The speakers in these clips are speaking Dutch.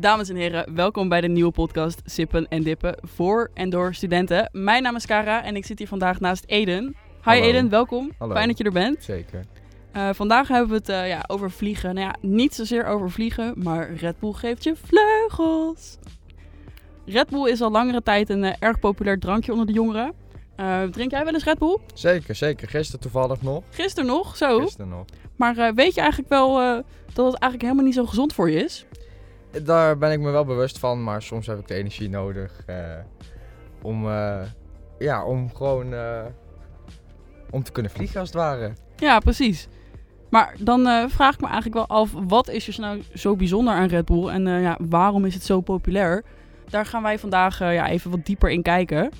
Dames en heren, welkom bij de nieuwe podcast Sippen en Dippen voor en door studenten. Mijn naam is Kara en ik zit hier vandaag naast Eden. Hi Hallo. Eden, welkom. Hallo. Fijn dat je er bent. Zeker. Eh, vandaag hebben we het eh, ja, over vliegen. Nou ja, niet zozeer over vliegen, maar Red Bull geeft je vleugels. Red Bull is al langere tijd een eh, erg populair drankje onder de jongeren. Drink jij wel eens Red Bull? Zeker, zeker. Gisteren toevallig nog. Gisteren nog, zo. Gisteren nog. Maar weet je eigenlijk wel dat het eigenlijk helemaal niet zo gezond voor je is? Daar ben ik me wel bewust van, maar soms heb ik de energie nodig eh, om, eh, ja, om gewoon eh, om te kunnen vliegen als het ware. Ja, precies. Maar dan vraag ik me eigenlijk wel af, wat is er nou zo bijzonder aan Red Bull en ja, waarom is het zo populair? Daar gaan wij vandaag ja, even wat dieper in kijken.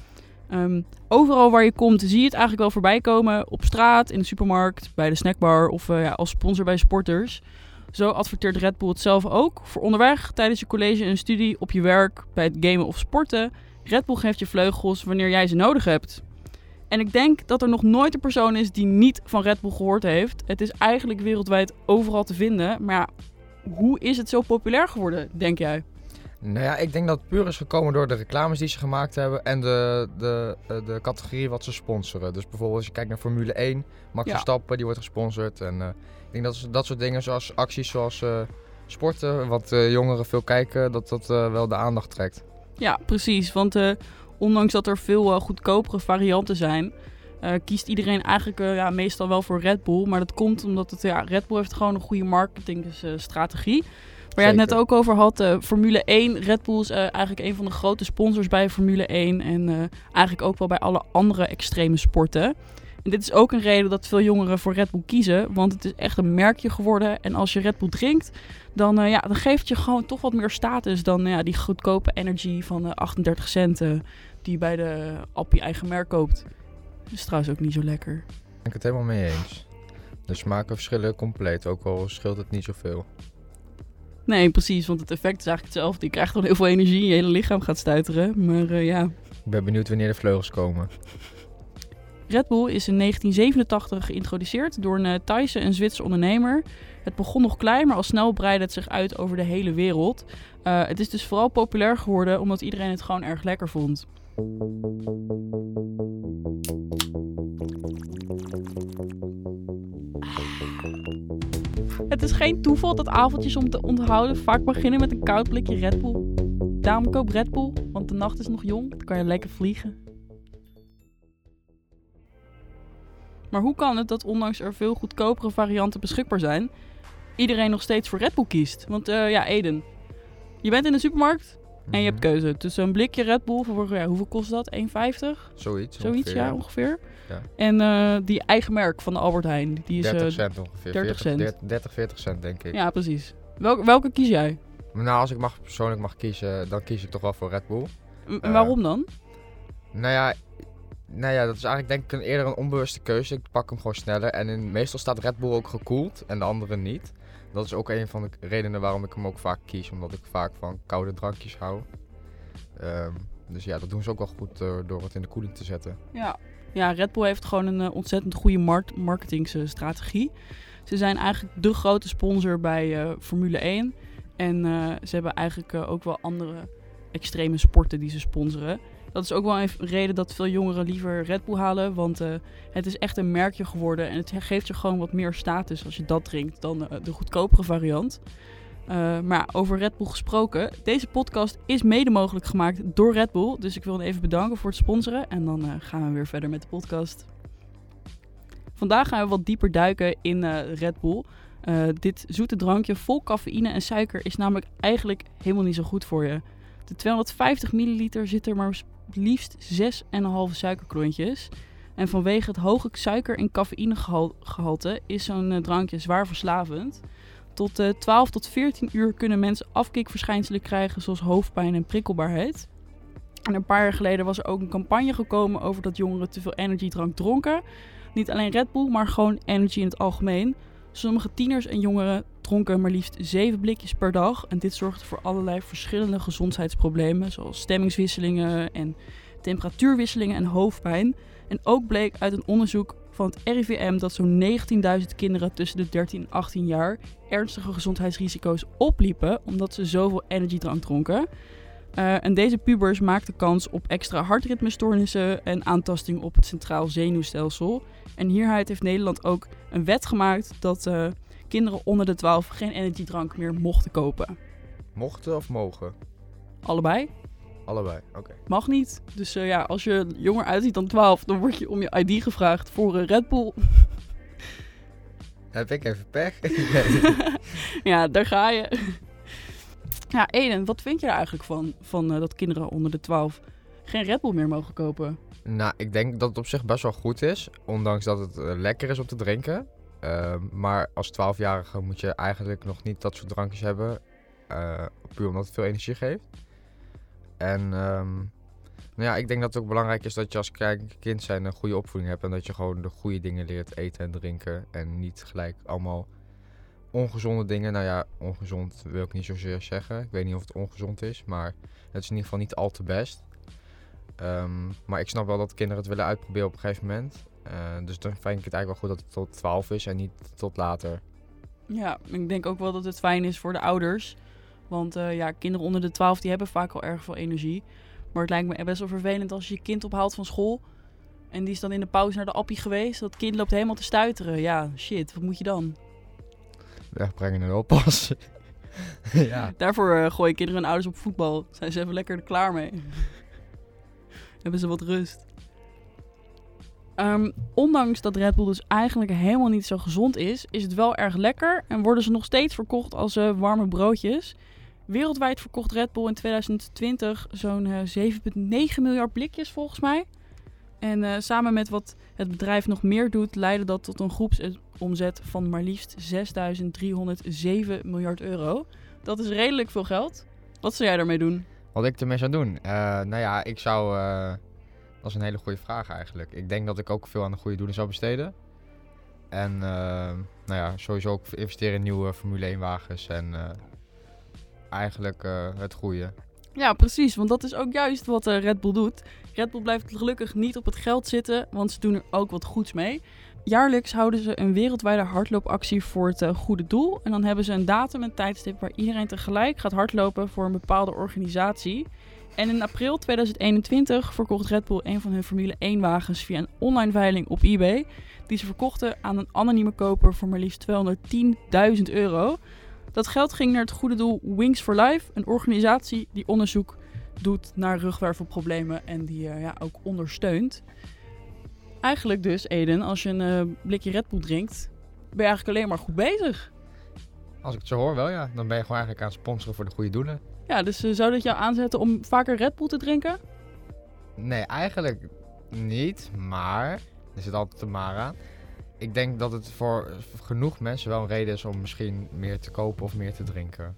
Ehm, overal waar je komt zie je het eigenlijk wel voorbij komen. Op straat, in de supermarkt, bij de snackbar of ja, als sponsor bij sporters. Zo adverteert Red Bull het zelf ook. Voor onderweg, tijdens je college en studie, op je werk, bij het gamen of sporten. Red Bull geeft je vleugels wanneer jij ze nodig hebt. En ik denk dat er nog nooit een persoon is die niet van Red Bull gehoord heeft. Het is eigenlijk wereldwijd overal te vinden. Maar ja, hoe is het zo populair geworden, denk jij? Nou ja, ik denk dat het puur is gekomen door de reclames die ze gemaakt hebben en de, de, eh, de categorie wat ze sponsoren. Dus bijvoorbeeld als je kijkt naar Formule 1, Max Ja. Verstappen, die wordt gesponsord. En eh, ik denk dat dat soort dingen zoals acties zoals eh, sporten, wat jongeren veel kijken, dat dat wel de aandacht trekt. Ja, precies. Want ondanks dat er veel goedkopere varianten zijn, kiest iedereen eigenlijk ja, meestal wel voor Red Bull. Maar dat komt omdat het, ja, Red Bull heeft gewoon een goede marketingstrategie. Waar jij het net ook over had, eh, Formule 1. Red Bull is eh, eigenlijk een van de grote sponsors bij Formule 1. En eh, eigenlijk ook wel bij alle andere extreme sporten. En dit is ook een reden dat veel jongeren voor Red Bull kiezen. Want het is echt een merkje geworden. En als je Red Bull drinkt, dan, eh, ja, dan geeft het je gewoon toch wat meer status dan ja, die goedkope energy van eh, 38 cent eh, die je bij de Appie eigen merk koopt. Dat is trouwens ook niet zo lekker. Ik ben het helemaal mee eens. De smaken verschillen compleet, ook al scheelt het niet zoveel. Nee, precies, want het effect is eigenlijk hetzelfde. Je krijgt gewoon heel veel energie, je hele lichaam gaat stuiteren. Maar eh, ja, Ik ben benieuwd wanneer de vleugels komen. Red Bull is in 1987 geïntroduceerd door een eh, Thaise en Zwitser ondernemer. Het begon nog klein, maar al snel breidde het zich uit over de hele wereld. Eh, het is dus vooral populair geworden omdat iedereen het gewoon erg lekker vond. Het is geen toeval dat avondjes om te onthouden vaak beginnen met een koud blikje Red Bull. Daarom koop Red Bull, want de nacht is nog jong, dan kan je lekker vliegen. Maar hoe kan het dat ondanks er veel goedkopere varianten beschikbaar zijn, iedereen nog steeds voor Red Bull kiest? Want eh, ja, Eden, je bent in de supermarkt en je hebt Mhm. keuze tussen een blikje Red Bull voor, ja, hoeveel kost dat? 1,50? Zoiets. Zoiets, ongeveer, ja, ongeveer. Ja. En eh, die eigen merk van de Albert Heijn, die is... eh, 30 cent ongeveer. 30 40, cent. 30, 30, 40 cent denk ik. ja, precies. Welke, welke kies jij? Nou, als ik mag, persoonlijk mag kiezen, dan kies ik toch wel voor Red Bull. En Eh, waarom dan? Nou ja, nou ja, dat is eigenlijk denk ik een, eerder een onbewuste keuze. Ik pak hem gewoon sneller. En in, meestal staat Red Bull ook gekoeld en de andere niet. Dat is ook een van de redenen waarom ik hem ook vaak kies. Omdat ik vaak van koude drankjes hou. Ehm, dus ja, dat doen ze ook wel goed eh, door het in de koeling te zetten. Ja. ja, Red Bull heeft gewoon een eh, ontzettend goede markt marketingstrategie. Ze zijn eigenlijk de grote sponsor bij eh, Formule 1. En ze hebben eigenlijk ook wel andere extreme sporten die ze sponsoren. Dat is ook wel een reden dat veel jongeren liever Red Bull halen. Want eh, het is echt een merkje geworden. En het geeft je gewoon wat meer status als je dat drinkt dan eh, de goedkopere variant. Eh, maar over Red Bull gesproken. Deze podcast is mede mogelijk gemaakt door Red Bull. Dus ik wil hen even bedanken voor het sponsoren. En dan gaan we weer verder met de podcast. Vandaag gaan we wat dieper duiken in Red Bull. Dit zoete drankje vol cafeïne en suiker is namelijk eigenlijk helemaal niet zo goed voor je. De 250 milliliter zit er maar liefst 6,5 suikerklontjes. En vanwege het hoge suiker- en cafeïnegehalte is zo'n eh, drankje zwaar verslavend. Tot eh 12 tot 14 uur kunnen mensen afkikverschijnselen krijgen zoals hoofdpijn en prikkelbaarheid. En een paar jaar geleden was er ook een campagne gekomen over dat jongeren te veel energiedrank dronken. Niet alleen Red Bull, maar gewoon energy in het algemeen. Sommige tieners en jongeren dronken maar liefst 7 blikjes per dag. En dit zorgde voor allerlei verschillende gezondheidsproblemen, zoals stemmingswisselingen en temperatuurwisselingen en hoofdpijn. En ook bleek uit een onderzoek van het RIVM dat zo'n 19.000 kinderen tussen de 13 en 18 jaar ernstige gezondheidsrisico's opliepen omdat ze zoveel energiedrank dronken. Uh, en deze pubers maakten kans op extra hartritmestoornissen en aantasting op het centraal zenuwstelsel. En hieruit heeft Nederland ook een wet gemaakt dat uh, kinderen onder de 12 geen energiedrank meer mochten kopen. Mochten of mogen? Allebei. Allebei, oké. Mag niet. Dus uh, ja, als je jonger uitziet dan 12, dan word je om je ID gevraagd voor een Red Bull. Heb ik even pech? ja, daar ga je. Ja, Eden, wat vind je er eigenlijk van, van uh, dat kinderen onder de 12 geen Red Bull meer mogen kopen? Nou, ik denk dat het op zich best wel goed is, ondanks dat het uh, lekker is om te drinken. Uh, maar als 12-jarige moet je eigenlijk nog niet dat soort drankjes hebben, puur omdat het veel energie geeft. En um, nou ja, ik denk dat het ook belangrijk is dat je als kind zijn een goede opvoeding hebt en dat je gewoon de goede dingen leert eten en drinken en niet gelijk allemaal ongezonde dingen. Nou ja, ongezond wil ik niet zozeer zeggen. Ik weet niet of het ongezond is, maar het is in ieder geval niet al te best. Um, maar ik snap wel dat kinderen het willen uitproberen op een gegeven moment. Uh, dus dan vind ik het eigenlijk wel goed dat het tot 12 is en niet tot later. Ja, ik denk ook wel dat het fijn is voor de ouders. Want uh, ja, kinderen onder de 12 die hebben vaak al erg veel energie. Maar het lijkt me best wel vervelend als je je kind ophaalt van school. En die is dan in de pauze naar de appie geweest. Dat kind loopt helemaal te stuiteren. Ja, shit, wat moet je dan? Wegbrengen en oppassen. ja. Daarvoor uh, gooien kinderen en ouders op voetbal. Zijn ze even lekker er klaar mee. Hebben ze wat rust. Um, ondanks dat Red Bull dus eigenlijk helemaal niet zo gezond is, is het wel erg lekker en worden ze nog steeds verkocht als uh, warme broodjes. Wereldwijd verkocht Red Bull in 2020 zo'n uh, 7,9 miljard blikjes volgens mij. En uh, samen met wat het bedrijf nog meer doet, leidde dat tot een groepsomzet van maar liefst 6.307 miljard euro. Dat is redelijk veel geld. Wat zou jij daarmee doen? Wat ik ermee zou doen? Uh, nou ja, ik zou. Uh, dat is een hele goede vraag eigenlijk. Ik denk dat ik ook veel aan de goede doelen zou besteden. En nou ja, sowieso ook investeren in nieuwe Formule 1 wagens en eigenlijk het goede. Ja, precies. Want dat is ook juist wat uh, Red Bull doet. Red Bull blijft gelukkig niet op het geld zitten, want ze doen er ook wat goeds mee. Jaarlijks houden ze een wereldwijde hardloopactie voor het uh, goede doel. En dan hebben ze een datum en tijdstip waar iedereen tegelijk gaat hardlopen voor een bepaalde organisatie. En in april 2021 verkocht Red Bull een van hun Formule 1 wagens via een online veiling op eBay. Die ze verkochten aan een anonieme koper voor maar liefst 210.000 euro. Dat geld ging naar het goede doel Wings for Life, een organisatie die onderzoek doet naar rugwervelproblemen en die uh, ja, ook ondersteunt. Eigenlijk dus, Eden, als je een uh, blikje Red Bull drinkt, ben je eigenlijk alleen maar goed bezig. Als ik het zo hoor wel, ja. Dan ben je gewoon eigenlijk aan het sponsoren voor de goede doelen. Ja, dus uh, zou dat jou aanzetten om vaker Red Bull te drinken? Nee, eigenlijk niet, maar er zit altijd een maar aan ik denk dat het voor genoeg mensen wel een reden is om misschien meer te kopen of meer te drinken.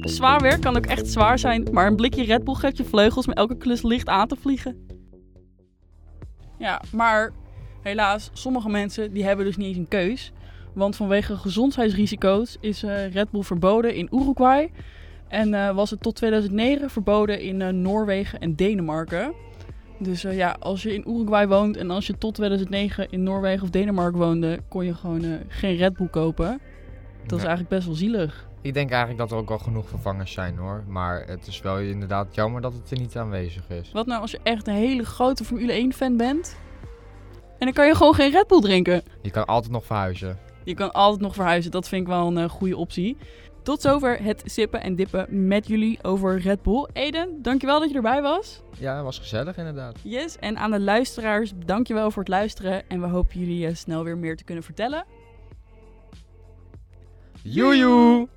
Zwaar werk kan ook echt zwaar zijn, maar een blikje Red Bull geeft je vleugels met elke klus licht aan te vliegen. Ja, maar helaas, sommige mensen die hebben dus niet eens een keus. Want vanwege gezondheidsrisico's is uh, Red Bull verboden in Uruguay, en uh, was het tot 2009 verboden in uh, Noorwegen en Denemarken. Dus uh, ja, als je in Uruguay woont en als je tot 2009 in Noorwegen of Denemarken woonde, kon je gewoon geen Red Bull kopen. Dat ja. is eigenlijk best wel zielig. Ik denk eigenlijk dat er ook al genoeg vervangers zijn hoor. Maar het is wel inderdaad jammer dat het er niet aanwezig is. Wat nou als je echt een hele grote Formule 1 fan bent? En dan kan je gewoon geen Red Bull drinken. Je kan altijd nog verhuizen. Je kan altijd nog verhuizen. Dat vind ik wel een goede optie. Tot zover het sippen en dippen met jullie over Red Bull. Eden, dankjewel dat je erbij was. Ja, het was gezellig inderdaad. Yes, en aan de luisteraars, dankjewel voor het luisteren. En we hopen jullie uh, snel weer meer te kunnen vertellen. Joejoe!